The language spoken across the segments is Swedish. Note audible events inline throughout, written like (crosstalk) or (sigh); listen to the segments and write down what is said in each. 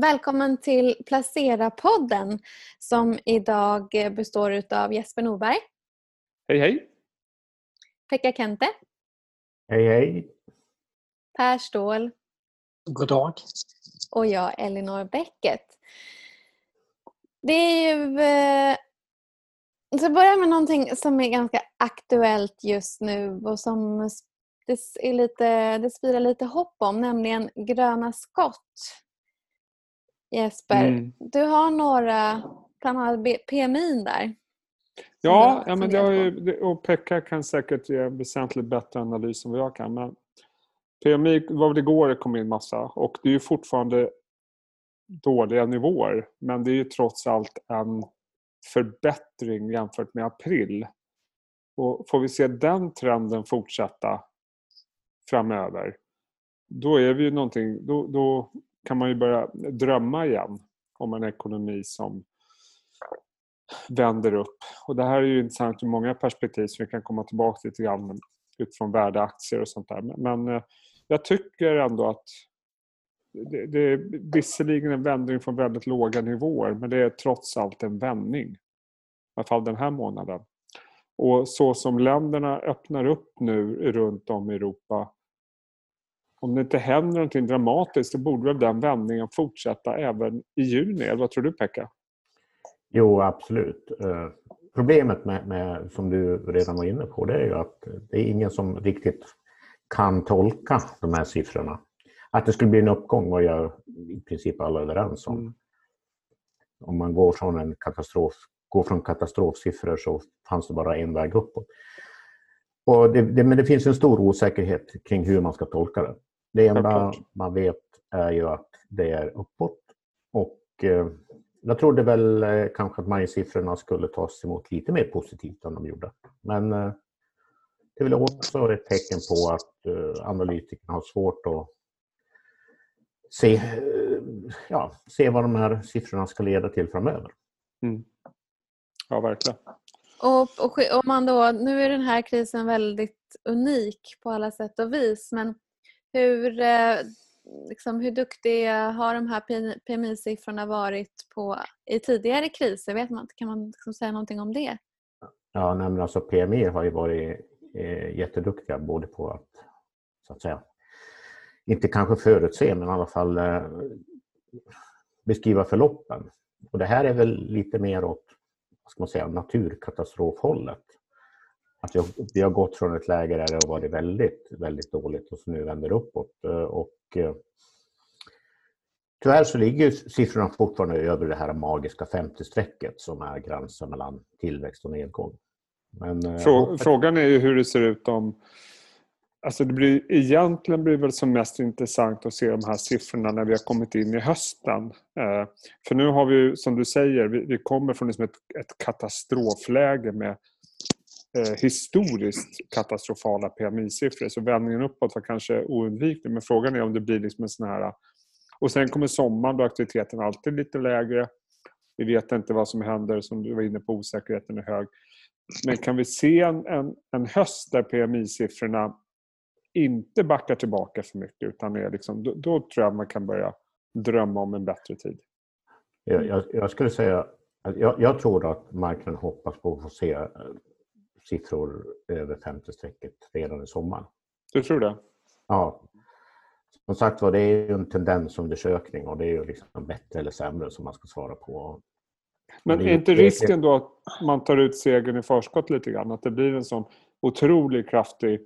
Välkommen till Placera-podden som idag består av Jesper Norberg. Hej hej! Pekka Kente. Hej hej! Per Ståhl. God dag. Och jag Elinor Bäcket. Det är ju... Eh, jag ska börja med någonting som är ganska aktuellt just nu och som det, är lite, det spirar lite hopp om, nämligen gröna skott. Jesper, mm. du har några, bland annat PMI där. Ja, ja men det har ju, och Pekka kan säkert ge väsentligt bättre analys än vad jag kan. Men PMI var det igår det kom in massa och det är ju fortfarande dåliga nivåer. Men det är ju trots allt en förbättring jämfört med april. Och får vi se den trenden fortsätta framöver, då är vi ju någonting, då, då kan man ju börja drömma igen om en ekonomi som vänder upp. Och det här är ju intressant ur många perspektiv så vi kan komma tillbaka till lite grann utifrån värdeaktier och sånt där. Men eh, jag tycker ändå att det, det är visserligen en vändning från väldigt låga nivåer men det är trots allt en vändning. I alla fall den här månaden. Och så som länderna öppnar upp nu runt om i Europa om det inte händer någonting dramatiskt så borde väl den vändningen fortsätta även i juni? Eller vad tror du Pekka? Jo, absolut. Eh, problemet med, med, som du redan var inne på, det är ju att det är ingen som riktigt kan tolka de här siffrorna. Att det skulle bli en uppgång var jag i princip alla överens om. Mm. Om man går från en katastrof, går från katastrofsiffror så fanns det bara en väg uppåt. Det, det, men det finns en stor osäkerhet kring hur man ska tolka det. Det enda man vet är ju att det är uppåt. Och eh, jag trodde väl eh, kanske att majsiffrorna skulle tas emot lite mer positivt än de gjorde. Men eh, det är väl också ett tecken på att eh, analytikerna har svårt att se, eh, ja, se vad de här siffrorna ska leda till framöver. Mm. Ja, verkligen. Och, och om man då, nu är den här krisen väldigt unik på alla sätt och vis men hur, eh, liksom, hur duktiga har de här PMI-siffrorna varit på, i tidigare kriser? Vet man, kan man liksom säga någonting om det? Ja, nej, men alltså PMI har ju varit eh, jätteduktiga både på att, så att säga, inte kanske förutse men i alla fall eh, beskriva förloppen. Och det här är väl lite mer åt vad ska man säga, naturkatastrofhållet. Att vi har gått från ett läge där det har varit väldigt, väldigt dåligt och så nu vänder uppåt. Eh, och, eh, tyvärr så ligger siffrorna fortfarande över det här magiska 50-strecket som är gränsen mellan tillväxt och nedgång. Men, eh, Frå, frågan är ju hur det ser ut om... Alltså det blir, egentligen blir det väl som mest intressant att se de här siffrorna när vi har kommit in i hösten. För nu har vi, som du säger, vi, vi kommer från liksom ett, ett katastrofläge med eh, historiskt katastrofala PMI-siffror. Så vändningen uppåt var kanske oundviklig. Men frågan är om det blir liksom en sån här... Och sen kommer sommaren då aktiviteten alltid är lite lägre. Vi vet inte vad som händer, som du var inne på, osäkerheten är hög. Men kan vi se en, en, en höst där PMI-siffrorna inte backar tillbaka för mycket utan är liksom, då, då tror jag man kan börja drömma om en bättre tid. Jag, jag, jag skulle säga jag, jag, tror att marknaden hoppas på att få se eh, siffror över 50-strecket redan i sommar. Du tror det? Ja. Som sagt var, det är ju en tendensundersökning och det är ju liksom bättre eller sämre som man ska svara på. Men är inte risken då att man tar ut segern i förskott lite grann? Att det blir en sån otroligt kraftig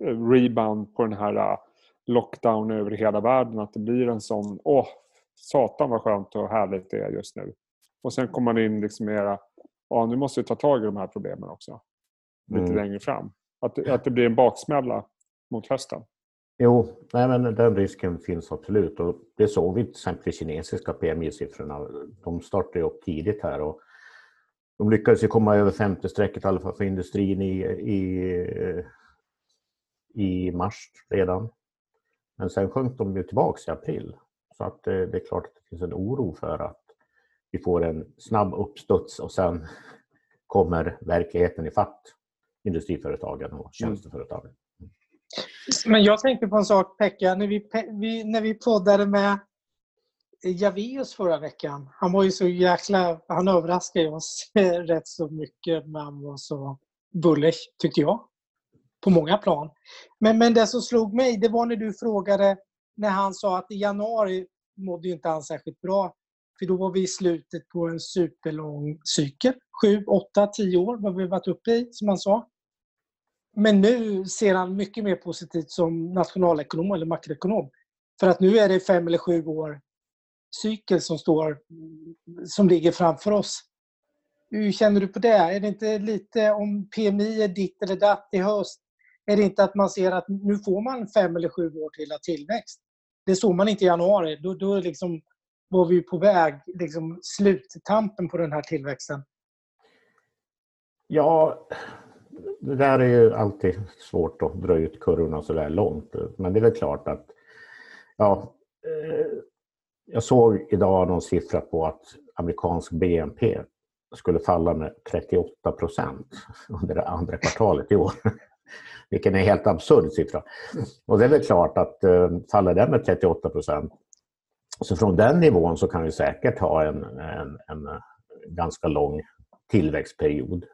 eh, rebound på den här eh, lockdown över hela världen. Att det blir en sån, åh, satan vad skönt och härligt det är just nu. Och sen kommer man in liksom med era ja, nu måste vi ta tag i de här problemen också. Lite mm. längre fram. Att, att det blir en baksmälla mot hösten. Jo, nej, men den risken finns absolut. Och det såg vi till exempel i kinesiska PMI-siffrorna. De startade upp tidigt här och de lyckades ju komma över 50-strecket i alla fall för industrin i, i, i mars redan. Men sen sjönk de ju tillbaks i april. Så att det, det är klart att det finns en oro för att vi får en snabb uppstuds och sen kommer verkligheten i fatt industriföretagen och mm. tjänsteföretagen. Men jag tänkte på en sak Pekka, när vi, vi, när vi poddade med Javeus förra veckan. Han var ju så jäkla... Han överraskade oss (laughs) rätt så mycket, men han var så bullish, tyckte jag. På många plan. Men, men det som slog mig, det var när du frågade när han sa att i januari mådde inte han särskilt bra. För då var vi i slutet på en superlång cykel. Sju, åtta, tio år har vi varit uppe i, som han sa. Men nu ser han mycket mer positivt som nationalekonom eller makroekonom. För att nu är det fem eller sju år cykel som, står, som ligger framför oss. Hur känner du på det? Är det inte lite om PMI är ditt eller datt i höst? Är det inte att man ser att nu får man fem eller sju år till av tillväxt? Det såg man inte i januari. Då, då liksom var vi på väg, liksom sluttampen på den här tillväxten. Ja, det där är ju alltid svårt att dra ut kurvorna så där långt. Men det är väl klart att ja, eh, jag såg idag någon siffra på att amerikansk BNP skulle falla med 38 procent under det andra kvartalet i år. (laughs) Vilken är en helt absurd siffra. Och det är väl klart att eh, faller den med 38 procent så från den nivån så kan vi säkert ha en, en, en ganska lång tillväxtperiod.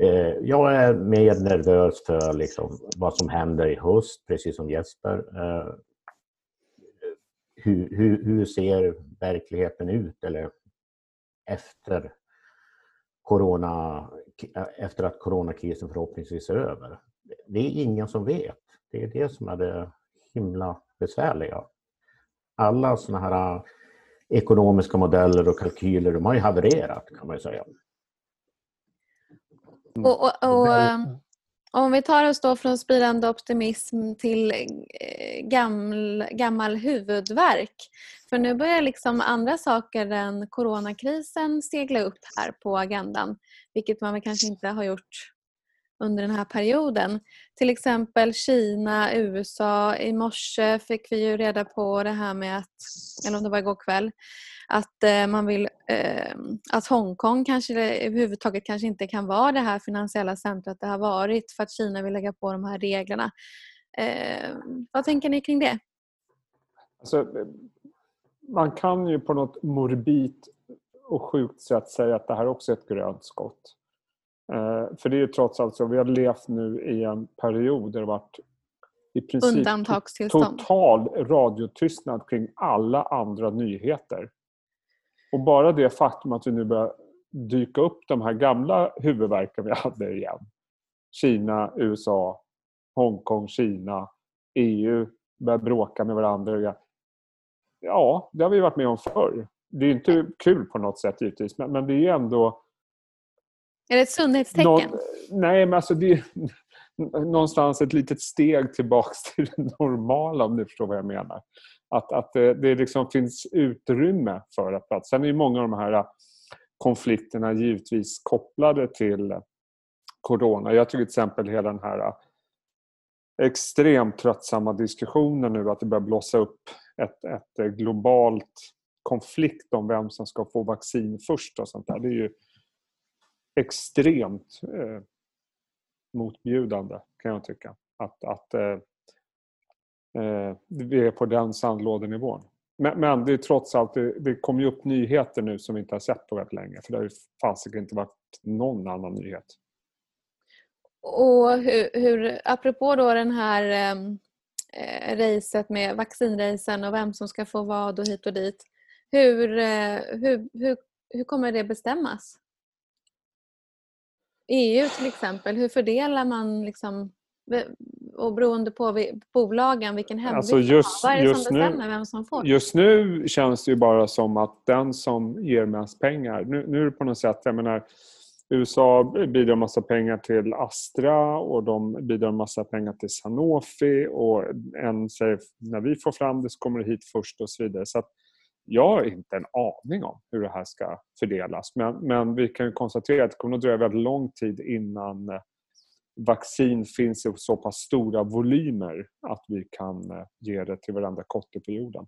Eh, jag är mer nervös för liksom vad som händer i höst, precis som Jesper. Eh, hur, hur, hur ser verkligheten ut eller efter, corona, efter att coronakrisen förhoppningsvis är över? Det är ingen som vet. Det är det som är det himla besvärliga. Alla sådana här ekonomiska modeller och kalkyler de har ju havererat kan man ju säga. Mm. Och, och, och, om vi tar oss då från spirande optimism till eh, gammal, gammal huvudvärk. För nu börjar liksom andra saker än coronakrisen segla upp här på agendan. Vilket man väl kanske inte har gjort under den här perioden. Till exempel Kina, USA. I morse fick vi ju reda på det här med att, eller om det var igår kväll, att eh, man vill eh, att Hongkong kanske överhuvudtaget kanske inte kan vara det här finansiella centret det har varit för att Kina vill lägga på de här reglerna. Eh, vad tänker ni kring det? Alltså, man kan ju på något morbid och sjukt sätt säga att det här också är ett grönt skott. Eh, för det är ju trots allt så, vi har levt nu i en period där det varit i princip total radiotystnad kring alla andra nyheter. Och bara det faktum att vi nu börjar dyka upp de här gamla huvudverken vi (laughs) hade igen. Kina, USA, Hongkong, Kina, EU börjar bråka med varandra. Ja, det har vi varit med om förr. Det är inte kul på något sätt givetvis men, men det är ändå... Är det ett sundhetstecken? Någon, nej, men alltså det är (laughs) någonstans ett litet steg tillbaks (laughs) till det normala om du förstår vad jag menar. Att, att det, det liksom finns utrymme för att prata. Sen är ju många av de här äh, konflikterna givetvis kopplade till corona. Jag tycker till exempel hela den här äh, extremt tröttsamma diskussionen nu att det börjar blossa upp ett, ett äh, globalt konflikt om vem som ska få vaccin först och sånt där. Det är ju extremt eh, motbjudande kan jag tycka. Att, att eh, eh, vi är på den sandlådenivån. Men, men det är trots allt, det, det kommer ju upp nyheter nu som vi inte har sett på väldigt länge. För det har ju fasiken inte varit någon annan nyhet. Och hur, hur apropå då den här ehm, eh, racet med vaccinracen och vem som ska få vad och hit och dit. Hur, eh, hur, hur, hur kommer det bestämmas? EU till exempel, hur fördelar man liksom och beroende på bolagen vilken hemvist alltså just, Vad är det som bestämmer nu, vem som får? Just nu känns det ju bara som att den som ger mest pengar, nu, nu är det på något sätt, jag menar USA bidrar massa pengar till Astra och de bidrar massa pengar till Sanofi och en säger när vi får fram det så kommer det hit först och så vidare. Så jag har inte en aning om hur det här ska fördelas men, men vi kan konstatera att det kommer att dröja väldigt lång tid innan eh, vaccin finns i så pass stora volymer att vi kan eh, ge det till varenda kotte på jorden.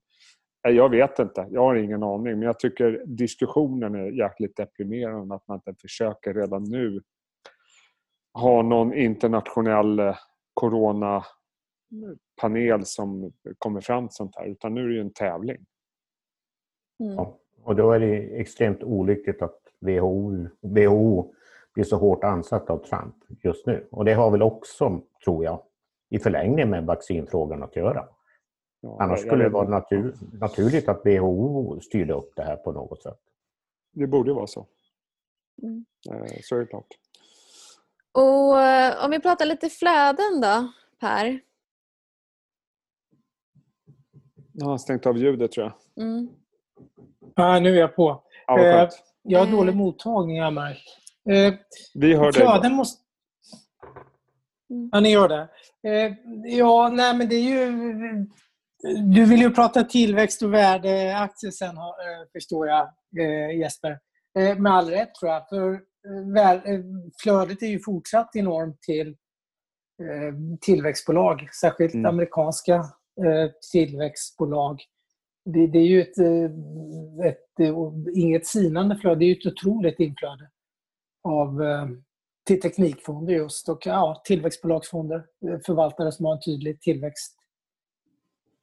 Eh, jag vet inte, jag har ingen aning. Men jag tycker diskussionen är jäkligt deprimerande att man inte försöker redan nu ha någon internationell coronapanel som kommer fram till sånt här. Utan nu är det en tävling. Mm. Ja, och då är det extremt olyckligt att WHO, WHO blir så hårt ansatt av Trump just nu. Och det har väl också, tror jag, i förlängningen med vaccinfrågan att göra. Ja, Annars skulle det vara natur, naturligt att WHO styrde upp det här på något sätt. Det borde vara så. Mm. Eh, så är det klart. Och eh, om vi pratar lite flöden då, Per? Jag har stängt av ljudet tror jag. Mm. Ah, nu är jag på. Ja, eh, jag har dålig mottagning, jag märkt. Eh, Vi hör flöden dig. Måste... Mm. Ja, ni gör det. Eh, ja, nej men det är ju... Du vill ju prata tillväxt och värdeaktier sen, eh, förstår jag, eh, Jesper. Eh, med all rätt, tror jag. För flödet är ju fortsatt enormt till tillväxtbolag, särskilt mm. amerikanska tillväxtbolag. Det, det, är ju ett, ett, inget sinande flöde, det är ju ett otroligt inflöde av till teknikfonder just och ja, tillväxtbolagsfonder, eh, förvaltare som har en tydlig tillväxt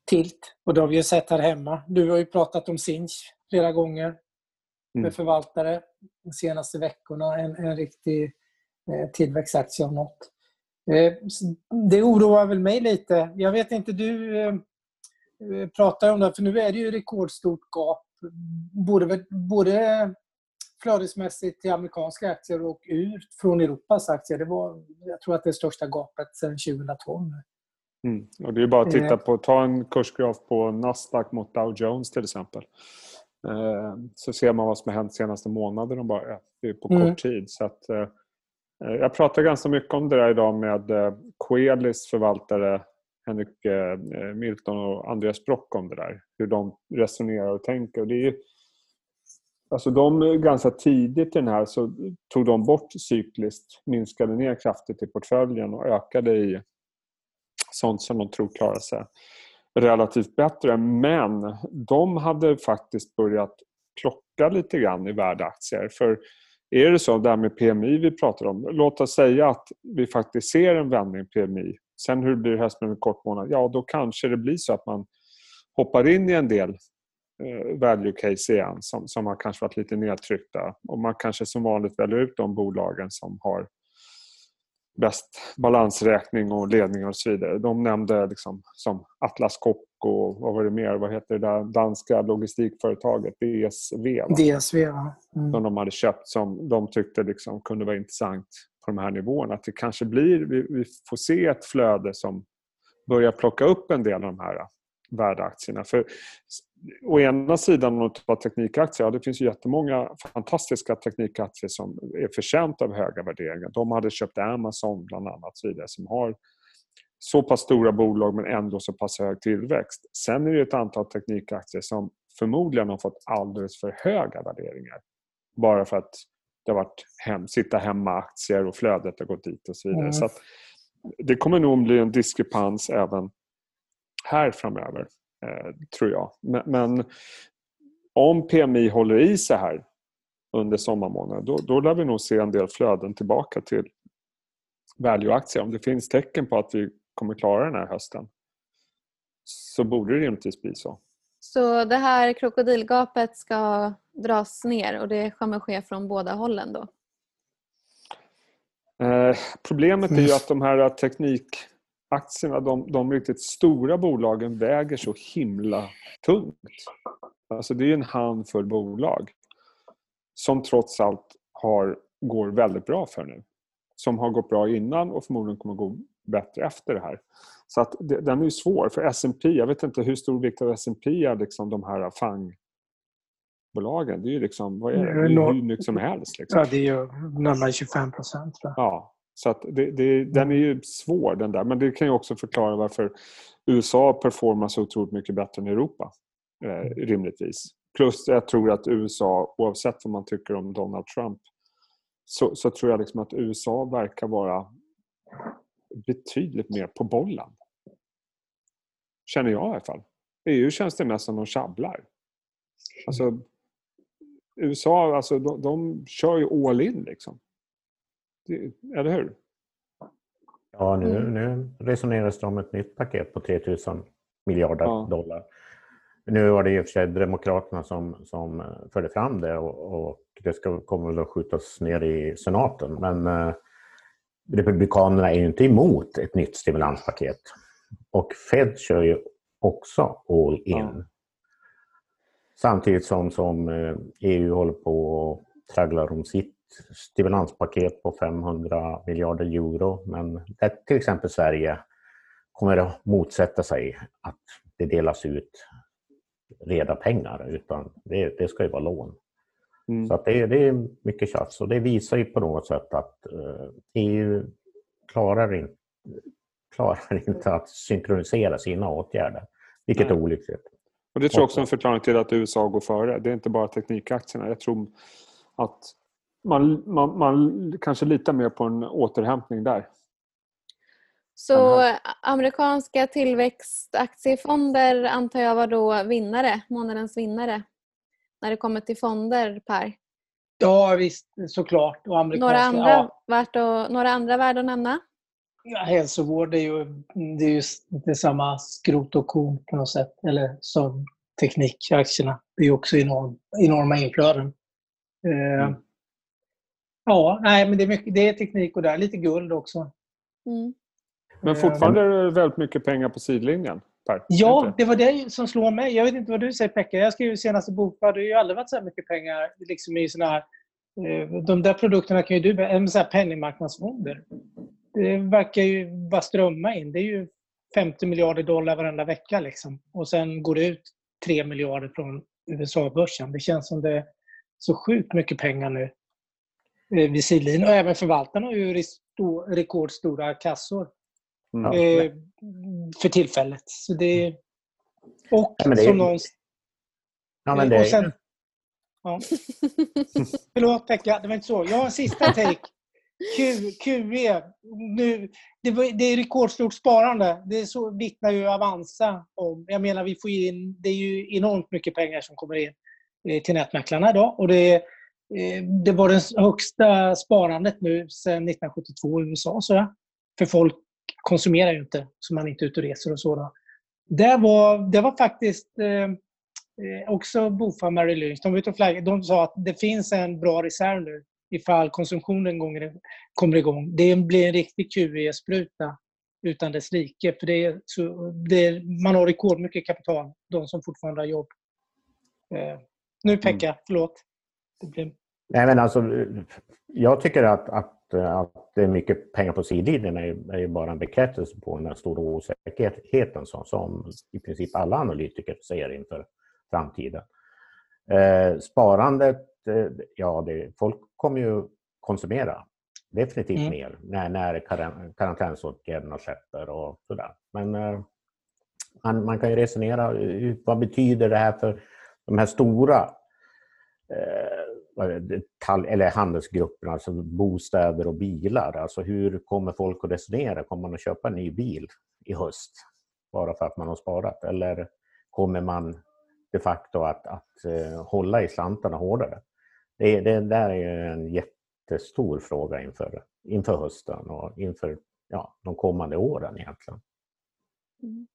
tilt. Och det har vi ju sett här hemma. Du har ju pratat om Sinch flera gånger med mm. förvaltare de senaste veckorna. En, en riktig eh, tillväxtaktie av något. Eh, det oroar väl mig lite. Jag vet inte, du eh, eh pratar om det, för nu är det ju rekordstort gap. Både, både flödesmässigt till amerikanska aktier och ut från Europas aktier. Det var, jag tror att det är största gapet sedan 2012. Mm. Och det är bara att titta eh. på, ta en kursgraf på Nasdaq mot Dow Jones till exempel. Eh, så ser man vad som har hänt senaste månaden bara på kort mm. tid. Så att, eh, jag pratar ganska mycket om det där idag med Coelis förvaltare Henrik eh, Milton och Andreas Brock om det där. Hur de resonerar och tänker. Och det är Alltså de ganska tidigt i den här så tog de bort cykliskt, minskade ner kraftigt i portföljen och ökade i sånt som de tror klarar sig relativt bättre. Men de hade faktiskt börjat klocka lite grann i värdeaktier. För är det så, det här med PMI vi pratar om, låt oss säga att vi faktiskt ser en vändning i PMI. Sen hur det blir höst med en kort månad, ja då kanske det blir så att man hoppar in i en del Eh, value case igen som, som har kanske varit lite nedtryckta. Och man kanske som vanligt väljer ut de bolagen som har bäst balansräkning och ledning och så vidare. De nämnde liksom som Atlas Copco och vad var det mer? Vad heter det där danska logistikföretaget? DSV. Va? DSV, ja. Mm. Som de hade köpt som de tyckte liksom kunde vara intressant på de här nivåerna. Att det kanske blir, vi, vi får se ett flöde som börjar plocka upp en del av de här äh, värdeaktierna. För å ena sidan om man tar teknikaktier, ja, det finns ju jättemånga fantastiska teknikaktier som är förtjänta av höga värderingar. De hade köpt Amazon bland annat så vidare, som har så pass stora bolag men ändå så pass hög tillväxt. Sen är det ett antal teknikaktier som förmodligen har fått alldeles för höga värderingar. Bara för att det har varit hem, sitta hemma-aktier och flödet har gått dit och så vidare. Mm. Så det kommer nog bli en diskrepans även här framöver. Eh, tror jag. Men, men, om PMI håller i sig här under sommarmånaden då, då lär vi nog se en del flöden tillbaka till value-aktier. Om det finns tecken på att vi kommer klara den här hösten så borde det rimligtvis bli så. Så det här krokodilgapet ska dras ner och det kommer ske från båda hållen då? Eh, problemet är ju att de här teknik aktierna, de, de riktigt stora bolagen väger så himla tungt. Alltså det är en handfull bolag som trots allt har, går väldigt bra för nu. Som har gått bra innan och förmodligen kommer gå bättre efter det här. Så att det, den är ju svår. För S&P, jag vet inte hur stor vikt av S&P är liksom de här FANG-bolagen. Det är ju liksom, vad är det? det är hur mycket som helst. Liksom. Ja, det är ju närmare 25 procent. Ja, så att det, det, den är ju svår den där. Men det kan ju också förklara varför USA performar så otroligt mycket bättre än Europa. Eh, mm. rimligtvis. Plus jag tror att USA, oavsett vad man tycker om Donald Trump, så, så tror jag liksom att USA verkar vara betydligt mer på bollen. Känner jag i alla fall. EU känns det mest som de tjabblar. Alltså, USA, alltså, de, de kör ju all in liksom. Eller hur? Ja, nu, mm. nu resoneras det om ett nytt paket på 3000 miljarder ja. dollar. Nu var det i och för sig Demokraterna som, som förde fram det och, och det ska, kommer väl att skjutas ner i senaten. Men eh, Republikanerna är ju inte emot ett nytt stimulanspaket. Och Fed kör ju också all in. Ja. Samtidigt som, som EU eh, håller på och tragglar om sitt stimulanspaket på 500 miljarder euro. Men där till exempel Sverige kommer att motsätta sig att det delas ut reda pengar utan det, det ska ju vara lån. Mm. Så det, det, är mycket tjafs och det visar ju på något sätt att eh, EU klarar, in, klarar inte att synkronisera sina åtgärder, vilket är olyckligt. Och Det tror jag också är en förklaring till att USA går före. Det är inte bara teknikaktierna. Jag tror att man, man, man kanske litar mer på en återhämtning där. Så amerikanska tillväxtaktiefonder antar jag var då vinnare, månadens vinnare? När det kommer till fonder, Per? Ja visst, såklart. Och några, andra ja. värt att, några andra värda att nämna? Ja, hälsovård är ju, det är ju det samma skrot och korn på något sätt. Eller som teknikaktierna. Det är också enorm, enorma inflöden. Eh, mm. Ja, nej, men det är, mycket, det är teknik och där lite guld också. Mm. Men fortfarande är det väldigt mycket pengar på sidlinjen. Per. Ja, det var det som slår mig. Jag vet inte vad du säger Pekka. Jag skrev ju senaste bok. Det har ju aldrig varit så här mycket pengar liksom i såna här... Eh, de där produkterna kan ju du... Så här penningmarknadsfonder. Det verkar ju bara strömma in. Det är ju 50 miljarder dollar varenda vecka. Liksom. Och sen går det ut 3 miljarder från USA-börsen. Det känns som det är så sjukt mycket pengar nu eh, vid sidlinjen. Och även förvaltarna har ju rekordstora kassor. Mm. Eh, för tillfället. Så det, och ja, det som någon... Ja, men det och sen, ja. (laughs) Förlåt Pekka, det var inte så. Jag har en sista take. Q, QE. Nu, det, det är rekordstort sparande. Det så vittnar ju Avanza om. Jag menar, vi får in, det är ju enormt mycket pengar som kommer in eh, till nätmäklarna idag. Och det, eh, det var det högsta sparandet nu sedan 1972 i USA. Så ja. För folk konsumerar ju inte, så man är inte ute och reser och så. Det var, det var faktiskt eh, eh också Bofa Mary Lynch. De, var och de sa att det finns en bra reserv nu ifall konsumtionen kommer igång. Det blir en riktig QE-spruta utan dess like. För det är, så, det är, man har rekordmycket kapital, de som fortfarande har jobb. Eh, nu Pekka, mm. förlåt. Blir... Nej, men alltså, jag tycker att, att att det är mycket pengar på sidlinjen är, ju bara en bekräftelse på den stora osäkerheten som, som i princip alla analytiker ser inför framtiden. Eh, sparandet, ja, det, folk kommer ju konsumera definitivt mm. mer när, när karantänsåtgärderna släpper och sådär. Men eh, man, man kan ju resonera, vad betyder det här för de här stora eh, eller handelsgrupperna, alltså bostäder och bilar. Alltså hur kommer folk att resonera? Kommer man att köpa en ny bil i höst bara för att man har sparat? Eller kommer man de facto att, att hålla i slantarna hårdare? Det, det där är en jättestor fråga inför, inför hösten och inför ja, de kommande åren egentligen. Mm.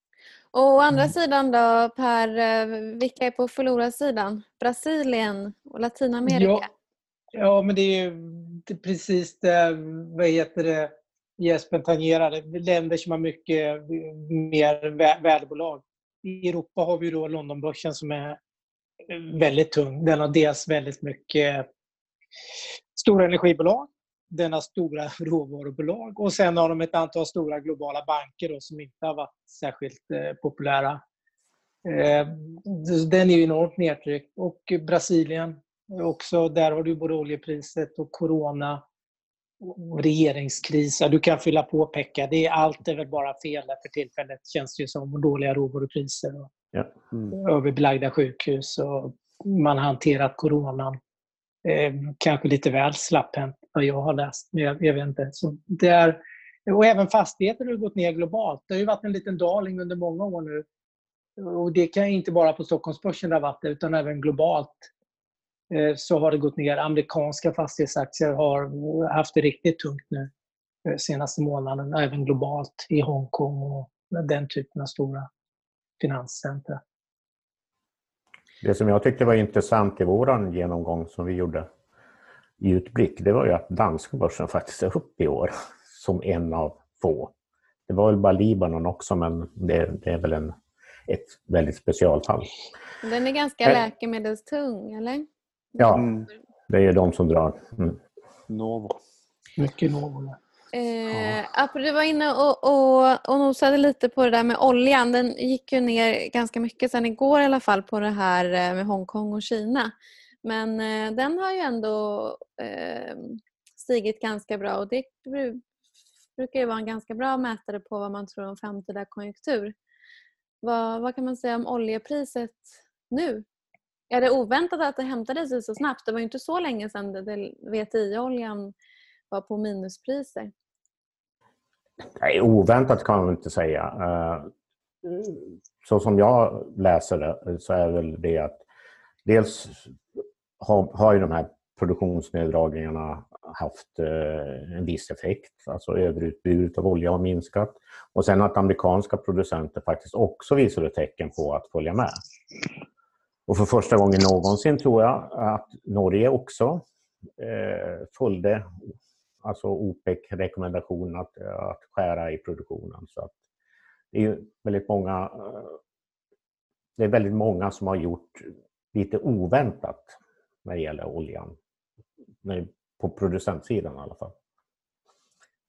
Och å andra mm. sidan då Per, eh, vilka är på förlorarsidan? Brasilien och Latinamerika? Ja, ja men det är ju det är precis det, vad heter det, Jesper tangerade. Länder som har mycket mer värdebolag. I Europa har vi då Londonbörsen som är väldigt tung. Den har dels väldigt mycket stora energibolag Den har stora (laughs) råvarubolag. Och sen har de ett antal stora globala banker då, som inte har varit särskilt eh, populära. Eh, den är ju enormt nedtryckt. Och Brasilien också. Där har du både oljepriset och corona regeringskris. Du kan fylla på Pekka. Det är, allt är väl bara fel där för tillfället känns det ju som. Dåliga råvarupriser och ja. mm. överbelagda sjukhus och man har hanterat coronan eh, kanske lite väl slapphänt vad jag har läst. Men jag, jag vet inte. Så det är, och även fastigheter har gått ner globalt. Det har ju varit en liten daling under många år nu. Och det kan inte bara på Stockholmsbörsen det har varit utan även globalt så har det gått ner. Amerikanska fastighetsaktier har haft det riktigt tungt nu eh, senaste månaden, även globalt i Hongkong och den typen av stora finanscentra. Det som jag tyckte var intressant i vår genomgång som vi gjorde i utblick, det var ju att danska börsen faktiskt är upp i år (laughs) som en av få. Det var väl bara Libanon också, men det, det är väl en, ett väldigt specialfall. Den är ganska läkemedelstung, eller? Ja, mm. det är de som drar. Mm. Novo. Mycket Novo. Eh, du var inne och, och, och nosade lite på det där med oljan. Den gick ju ner ganska mycket sen igår i alla fall på det här eh, med Hongkong och Kina. Men eh, den har ju ändå eh, stigit ganska bra och det brukar ju vara en ganska bra mätare på vad man tror om framtida konjunktur. Vad, vad kan man säga om oljepriset nu? Är det oväntat att det hämtade sig så snabbt? Det var ju inte så länge sedan VTI-oljan var på minuspriser. Nej, oväntat kan man inte säga. Eh, så som jag läser det så är väl det att dels har, har ju de här produktionsneddragningarna haft eh, en viss effekt. Alltså överutbudet av olja har minskat. Och sen att amerikanska producenter faktiskt också visade tecken på att följa med. Och för första gången någonsin tror jag att Norge också eh, följde alltså OPEC-rekommendationen att, att skära i produktionen. Så att det är väldigt många det är väldigt många som har gjort lite oväntat när det gäller oljan. På producentsidan i alla fall.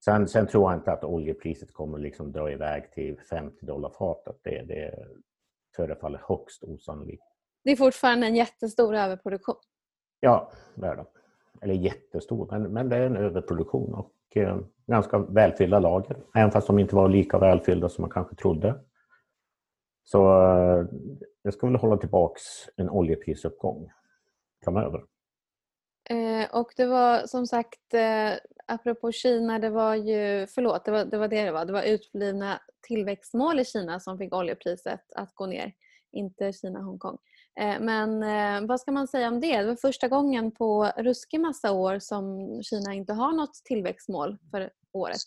Sen, sen tror jag inte att oljepriset kommer liksom dra iväg till 50 dollar fatet. Det, det förefaller högst osannolikt. Det är fortfarande en jättestor överproduktion. Ja, det är det eller jättestor, men, men det är en överproduktion och eh, ganska välfyllda lager. Även fast de inte var lika välfyllda som man kanske trodde. Så eh, det ska väl hålla tillbaks en oljeprisuppgång framöver. Eh, och det var som sagt, eh, apropå Kina, det var ju, förlåt, det var, det var det det var. Det var utblivna tillväxtmål i Kina som fick oljepriset att gå ner. Inte Kina-Hongkong. Eh, Eh, men eh, vad ska man säga om det? Det var första gången på ruskig massa år som Kina inte har något tillväxtmål för året.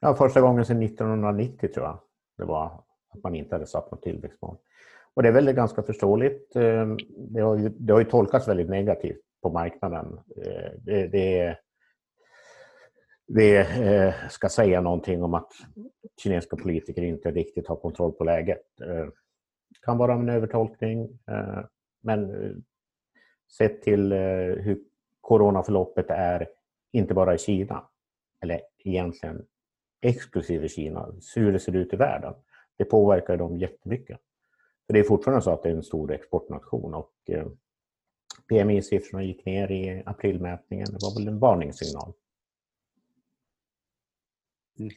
Ja, första gången sedan 1990 tror jag det var att man inte hade satt något tillväxtmål. Och det är väl ganska förståeligt. Eh, det har ju, det har ju tolkats väldigt negativt på marknaden. Det, det, det ska säga någonting om att kinesiska politiker inte riktigt har kontroll på läget kan vara en övertolkning. Eh, men eh, sett till eh, hur coronaförloppet är, inte bara i Kina, eller egentligen exklusive Kina, hur det ser ut i världen. Det påverkar dem jättemycket. För det är fortfarande så att det är en stor exportnation och PMI-siffrorna gick ner i aprilmätningen. Det var väl en varningssignal. Mm.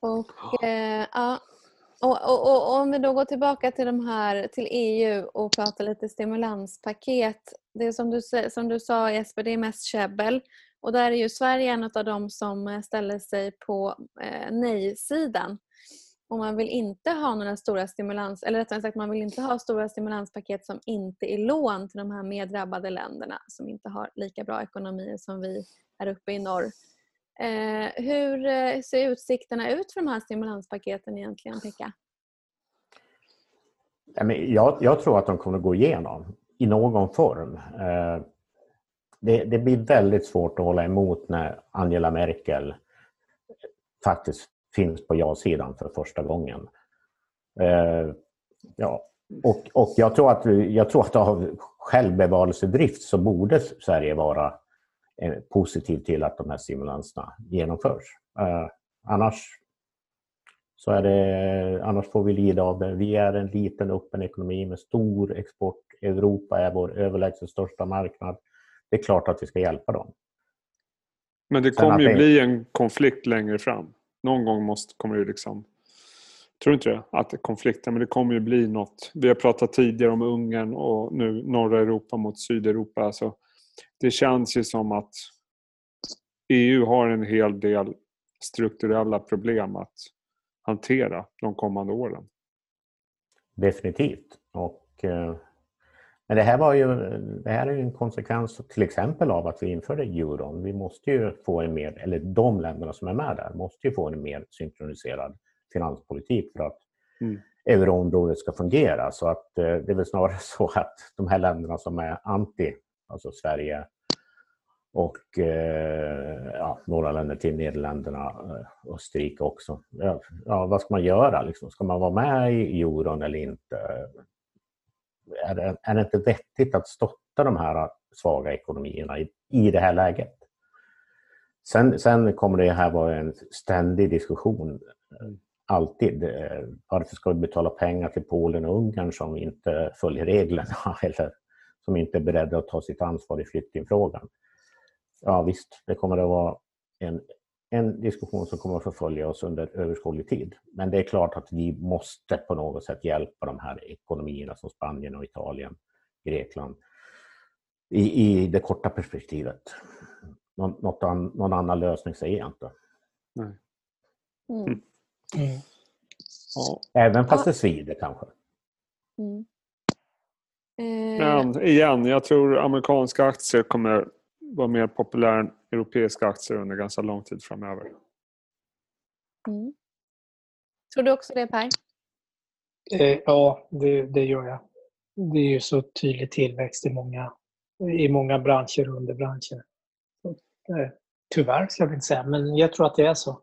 Och eh, ja, och, och, och, om vi då går tillbaka till, de här, till EU och pratar lite stimulanspaket. Det som du, som du sa Jesper, det är mest käbbel. Och där är ju Sverige en av de som eh, ställer sig på eh, nej-sidan. Och man vill inte ha några stora stimulans, eller rättare sagt man vill inte ha stora stimulanspaket som inte är lån till de här mer drabbade länderna som inte har lika bra ekonomier som vi här uppe i norr. Eh, hur eh, ser utsikterna ut för de här stimulanspaketen egentligen, Pekka? Jag, jag tror att de kommer att gå igenom i någon form. Eh, det, det, blir väldigt svårt att hålla emot när Angela Merkel faktiskt finns på ja-sidan för första gången. Eh, ja, och, och jag, tror att, jag tror att av självbevarelsedrift så borde Sverige vara positiv till att de här stimulanserna genomförs. Eh, annars, så är det, annars får vi lida av det. Vi är en liten öppen ekonomi med stor export. Europa är vår överlägset största marknad. Det är klart att vi ska hjälpa dem. Men det kommer ju det... bli en konflikt längre fram. Någon gång måste, kommer det liksom... Tror inte det? Att det konflikten, men det kommer ju bli något. Vi har pratat tidigare om Ungern och nu norra Europa mot Sydeuropa. Alltså, det känns ju som att EU har en hel del strukturella problem att hantera de kommande åren. Definitivt. Och, eh, men det här, var ju, det här är ju en konsekvens till exempel av att vi införde euron. Vi måste ju få en mer, eller de länderna som är med där måste ju få en mer synkroniserad finanspolitik för att mm. euroområdet ska fungera. Så att eh, det är väl snarare (laughs) så att de här länderna som är anti, alltså Sverige och eh, ja, några länder till, Nederländerna, och Österrike också. Ja, ja, vad ska man göra? Liksom? Ska man vara med i euron eller inte? Är det, är det inte vettigt att stötta de här svaga ekonomierna i, i det här läget? Sen, sen kommer det här vara en ständig diskussion eh, alltid. Eh, varför ska vi betala pengar till Polen och Ungern som inte följer reglerna (laughs) eller som inte är beredda att ta sitt ansvar i flyktingfrågan? Ja visst, det kommer att vara en, en diskussion som kommer att förfölja oss under överskådlig tid. Men det är klart att vi måste på något sätt hjälpa de här ekonomierna som Spanien och Italien, Grekland i, i det korta perspektivet. Någon, något an, någon annan lösning säger jag inte. Nej. Mm. Mm. Även fast Ja. det svider kanske. Mm. Eh, Men igen, jag tror amerikanska aktier kommer vara mer populära än europeiska aktier under ganska lång tid framöver. mm. Tror du också det Per? Eh, ja, det, det gör jag. Det är ju så tydlig tillväxt i många, i många branscher och underbranscher. Så, eh, tyvärr ska jag inte säga, men jag tror att det är så.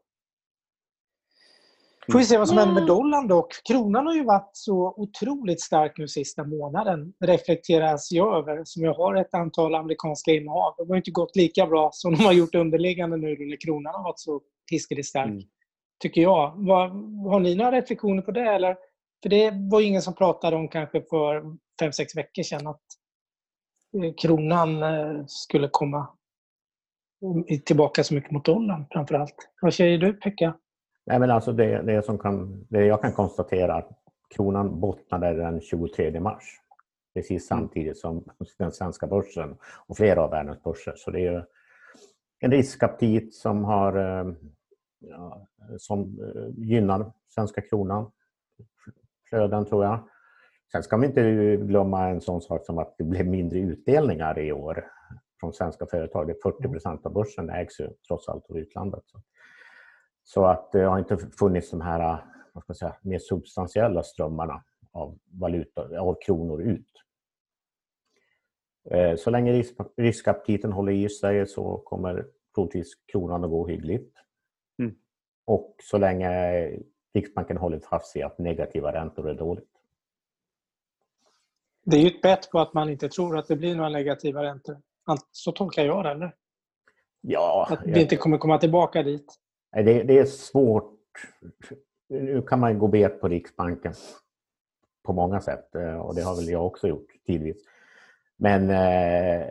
Får vi se vad som händer med dollarn dock. Kronan har ju varit så otroligt stark nu sista månaden. reflekteras jag över, som jag har ett antal amerikanska innehav. Det har inte gått lika bra som de har gjort underliggande nu när kronan har varit så hiskelig stark. Mm. Tycker jag. Vad, har ni några reflektioner på det? Eller? För det var ju ingen som pratade om kanske för fem sex veckor sedan att eh, kronan eh, skulle komma mm, tillbaka så mycket mot dollarn framför allt. Vad säger du Pekka? Nej, men alltså det, det, som kan, det jag kan konstatera att kronan bottnade den 23 mars. Precis samtidigt som den svenska börsen och flera av världens börser. Så det är en riskaptit som, har, eh, ja, som eh, gynnar svenska kronan. Flöden tror jag. Sen ska vi inte glömma en sån sak som att det blev mindre utdelningar i år från svenska företag. Det är 40 procent av börsen ägs ju trots allt av utlandet. Så. Så att det har inte funnits de här vad ska säga, mer substantiella strömmarna av, valuta, av kronor ut. Eh, Så länge risk, riskaptiten håller i sig så kommer troligtvis kronan att gå hyggligt. Mm. Och så länge Riksbanken håller fast vid att negativa räntor är dåligt. Det är ju ett bett på att man inte tror att det blir några negativa räntor. Allt- Så tolkar jag det, eller? Ja, Att vi inte kommer komma tillbaka dit. Det, det är svårt. Nu kan man gå bet på Riksbanken på många sätt eh, och det har väl jag också gjort tidvis. Men eh,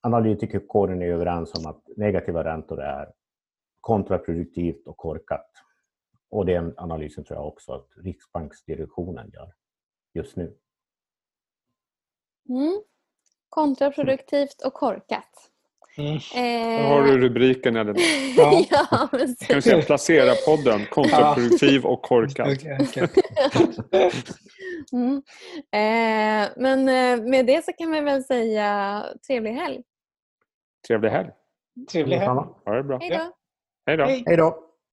analytikerkåren är överens om att negativa räntor är kontraproduktivt och korkat. Och den analysen tror jag också att Riksbanksdirektionen gör just nu. Mm. Kontraproduktivt och korkat. Mm. Eh, Där har du rubriken Elinor. (laughs) Ja. ja, Kan vi precis. säga placera podden kontraproduktiv och korkad. Okej, okej. (laughs) Mm. Eh, men eh, med det så kan vi väl säga trevlig helg. Trevlig helg. Trevlig helg. Ha det bra. Hej då! Då. Hej då!